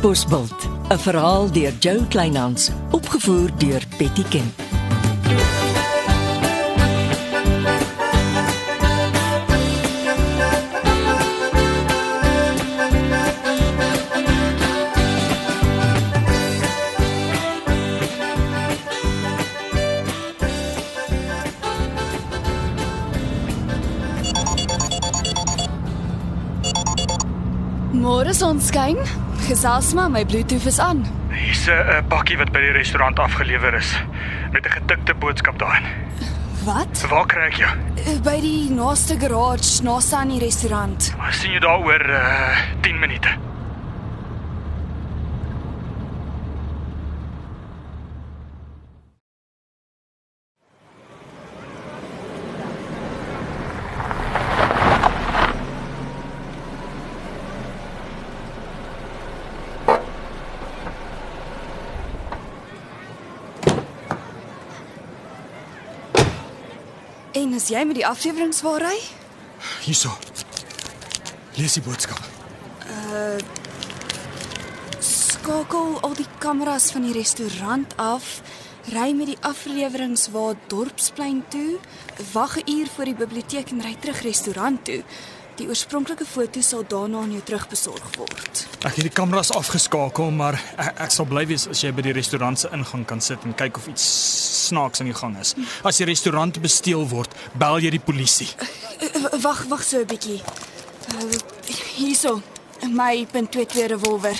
Bosbult, 'n verhaal deur Jo Kleinhans, opgevoer deur Betty Kemp. Môre sonskyn. Gesels maar, my Bluetooth is aan. Hier's 'n uh, pakkie wat by die restaurant afgelewer is met 'n getikte boodskap daarin. Wat? Waar kry ek jou? Eh, By die naaste garage, naaste aan die restaurant. Sien jou daar oor uh, 10 minute. En as jy met die afleweringswa ry? Hierso. Lees die boodskap. Skakel al die kameras van die restaurant af. Ry met die afleweringswa dorpsplein toe. Wag 'n uur voor die biblioteek en ry terug restaurant toe. Die oorspronklike foto sal daarna aan jou terugbesorg word. Ek het die kameras afgeskakel, maar ek, ek sal bly wees as jy by die restaurant se ingang kan sit en kyk of iets snaaks aan die gang is. As die restaurant besteel word, bel jy die polisie. Uh, Wag, wag so 'n bietjie. Uh, hierso, my .22 revolver.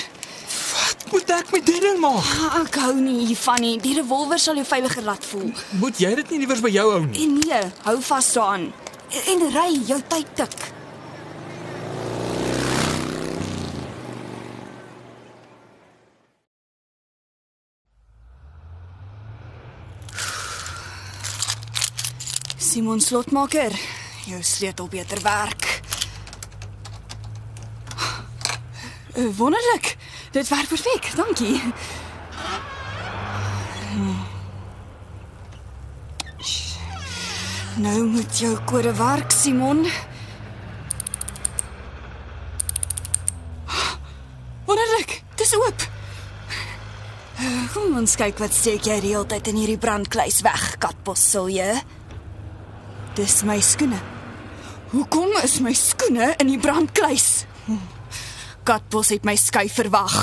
Moet ek met dit ding maak? Ah, Ek hou nie hiervan nie. Die revolver sal jou veiliger laat voel. Moet jy dit nie liewers by jou hou nie? En nee, hou vas daaraan. En ry, jou tyd tik. Simon Slotmaker, jou sleutel beter werk. Wonderlik. Dit werk perfek. Dankie. Nou moet jou kode werk, Simon. Wonderlik, dis oop. Kom ons kyk wat steek jy die hele tyd in hierdie brandkluis weg, katbos sal jy. Dis my skoene. Hoekom is my skoene in die brandkluis? Katbos het my skuif verwag.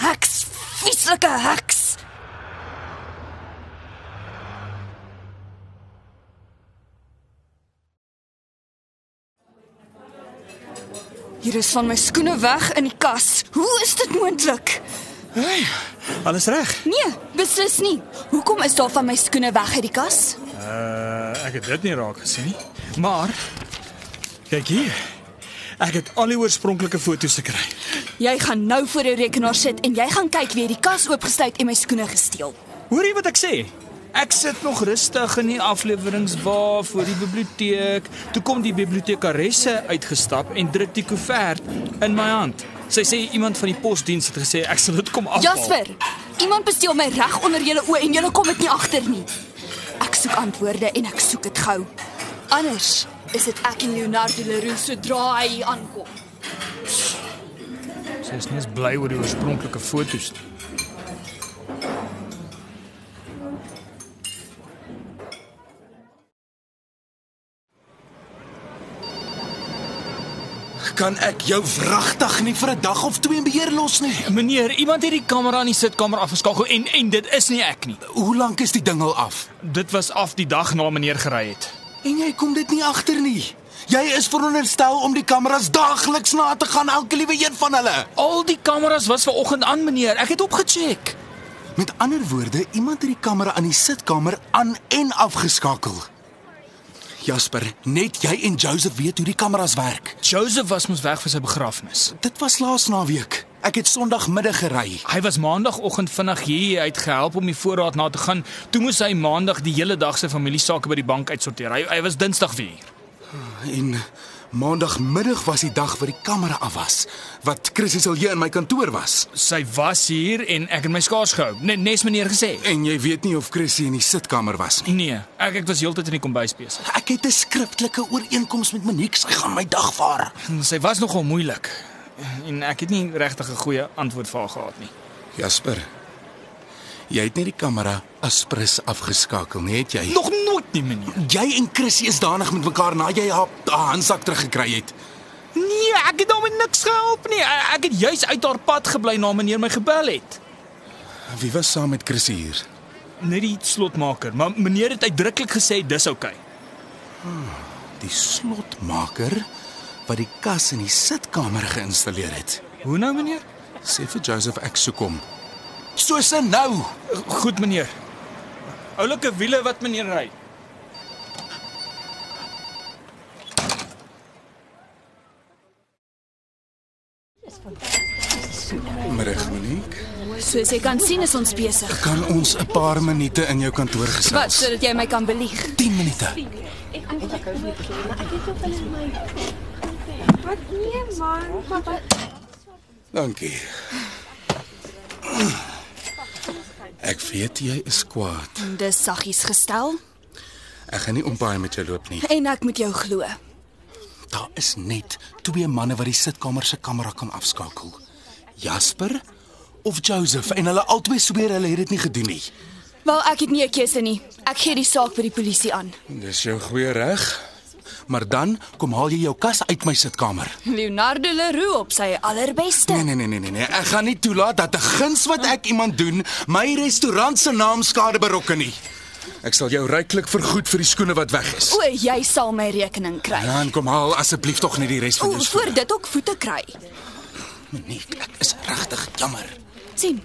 Heks, vieslike heks. Hier is van my skoene weg in die kas. Hoe is dit moontlik? Hey, alles reg? Nee, beslis nie. Hoekom is daar van my skoene weg uit die kas? Uh, ek het dit nie raak gesien nie. Maar kyk hier. Ek het al die oorspronklike foto's gekry. Jy gaan nou voor die rekenaar sit en jy gaan kyk wie die kas oopgesluit en my skoene gesteel. Hoor jy wat ek sê? Ek sit nog rustig in die afleweringswa voor die biblioteek. Toe kom die bibliotekaresse uitgestap en druk die koevert in my hand. Sy sê iemand van die posdiens het gesê ek sal dit kom afhaal. Jasper, iemand besteel my reg onder julle oë en julle kom dit nie agter nie. Ek soek antwoorde en ek soek dit gou. Anders is dit ek en Leonardo Leroux sodra hy aankom. Sy is nie bly oor die oorspronklike foto's nie. Kan ek jou vragtig nie vir 'n dag of twee in beheer los nie? Meneer, iemand het die kamera in die sitkamer afgeskakel en en dit is nie ek nie. Hoe lank is die ding al af? Dit was af die dag na meneer gery het. En jy kom dit nie agter nie. Jy is veronderstel om die kameras daagliks na te gaan, elke liewe een van hulle. Al die kameras was ver oggend aan meneer. Ek het opgecheck. Met ander woorde, iemand het die kamera aan die sitkamer aan en afgeskakel. Jasper, net jy en Joseph weet hoe die kameras werk. Joseph was mos weg vir sy begrafnis. Dit was laas naweek. Ek het Sondagmiddag gery. Hy was maandagooggend vinnig hier uit gehelp om die voorraad na te gaan. Toe moes hy maandag die hele dag sy familiesake by die bank uitsorteer. Hy, hy was Dinsdag weer. En Maandagmiddag was die dag wat die kamera af was, wat Chrissy Silje in my kantoor was. Sy was hier en ek het my skaars gehou. Net nes meneer gesê. En jy weet nie of Chrissy in die sitkamer was nie. Nee, ek ek was heeltyd in die kombuis besig. Ek het 'n skriftelike ooreenkoms met Monique, sy gaan my dagvaar. Sy was nogal moeilik. en ek het nie regtig 'n goeie antwoord vir haar gehad nie. Jasper. Jy het nie die kamera aspres afgeskakel nie, het jy? Nog nooit nie, meneer. Jy en Chrissy is danig met mekaar na jy haar haar handsak teruggekry het. Nee, ek het hom niks gehelp nie. Ek ek het juis uit haar pad gebly na meneer my gebel het. Wie was saam met Chrissy hier? Net die slotmaker, maar meneer het uitdruklik gesê dis oukei. Die slotmaker wat die kas in die sitkamer geïnstalleer het. Hoe nou, meneer? Sê vir Joseph ek soek hom. Soos in nou. Goed, meneer. Oulike wiele wat meneer ry. Middag, Monique. Soos jy kan sien is ons besig. Kan ons 'n paar minute in jou kantoor Wat gesels? sodat jy my kan belieg. 10 minute. Wat nee man, maar wat Dankie. Ek weet jy is kwaad. Dis saggies gestel Ek gaan nie ompaai met jou loop nie. en ek moet jou glo. Daar is net twee manne wat die sitkamer se kamera kan afskakel. Jasper of Joseph en hulle albei sweer hulle het dit nie gedoen nie. Wel, ek het nie 'n keuse nie. Ek gee die saak by die polisie aan. Dis jou goeie reg. Maar dan kom haal jy jou kas uit my sitkamer. Leonardo Leroux op sy allerbeste. Nee nee nee nee nee nee. Ek gaan nie toelaat dat 'n guns wat ek iemand doen, my restaurant se naam skade berokken nie. Ek sal jou ryklik vergoed vir die skoene wat weg is. O, jy sal my rekening kry. Dan kom haal asseblief tog net die res van O, jou voor skoene. dit ook voete kry. Nee, ek is regtig jammer. Sien.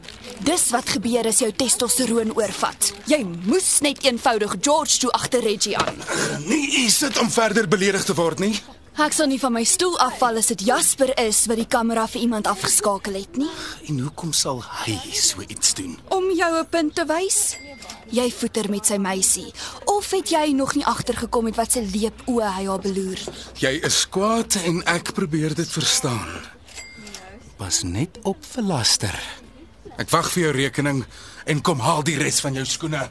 Dis wat gebeur as jou testosteroon oorvat. Jy moes net eenvoudig George toe agter Reggie aan. Nie u sit om verder beledig te word nie. Ek sal nie van my stoel afval as dit Jasper is wat die kamera vir iemand afgeskakel het nie. En hoekom sal hy so iets doen? Om jou 'n punt te wys. Jy voeter met sy meisie of het jy nog nie agtergekom met wat se leep oë hy haar beloer? Jy is kwaad en ek probeer dit verstaan. Pas net op vir laster. Ek wag vir jou rekening en kom haal die res van jou skoene.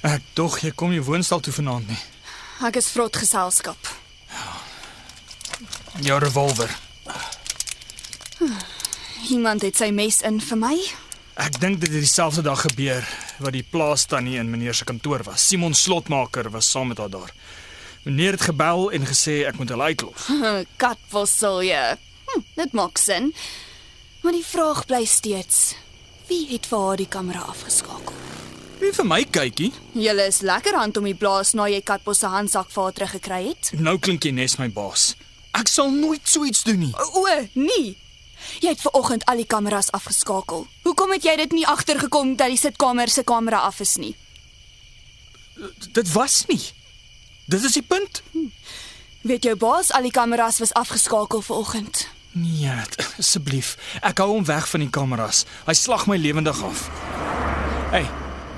Ek dog jy kom nie woonstel toe vanaand nie. Ek is vrot geselskap. Jou revolver. Iemand het sy mes in vir my. Ek dink dit het dieselfde dag gebeur wat die plaas tannie in meneer se kantoor was. Simon Slotmaker was saam met haar daar. Meneer het gebel en gesê ek moet hulle uitlos. Katfossilje. Hm, dit maak sin. Maar die vraag bly steeds: wie het vir haar die kamera afgeskakel? Nie vir my kykie. Julle is lekker hand om die blaas na jy Katbos se handsak vir haar teruggekry het. Nou klink jy nes my baas. Ek sal nooit so iets doen nie. O, nee. Jy het ver oggend al die kameras afgeskakel. Hoekom het jy dit nie agtergekom dat die sitkamer se kamera af is nie? Dit was nie. Dit is die punt. Weet jou baas al die kameras was afgeskakel ver oggend? Nee, asseblief. Ek hou hom weg van die kameras. Hy slag my lewendig af. Hey,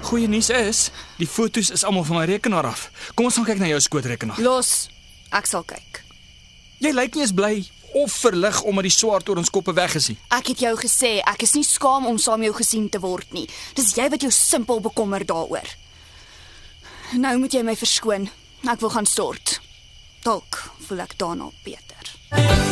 goeie nuus is, die fotos is almal van my rekenaar af. Kom ons gaan kyk na jou skootrekenaar. Los. Ek sal kyk. Jy lyk nie eens bly of verlig omdat die swaard oor ons koppe weg is nie. Ek het jou gesê ek is nie skaam om saam jou gesien te word nie. Dis jy wat jou simpel bekommer daaroor. Nou moet jy my verskoon. Ek wil gaan stort. Dalk voel ek daarna beter. Dit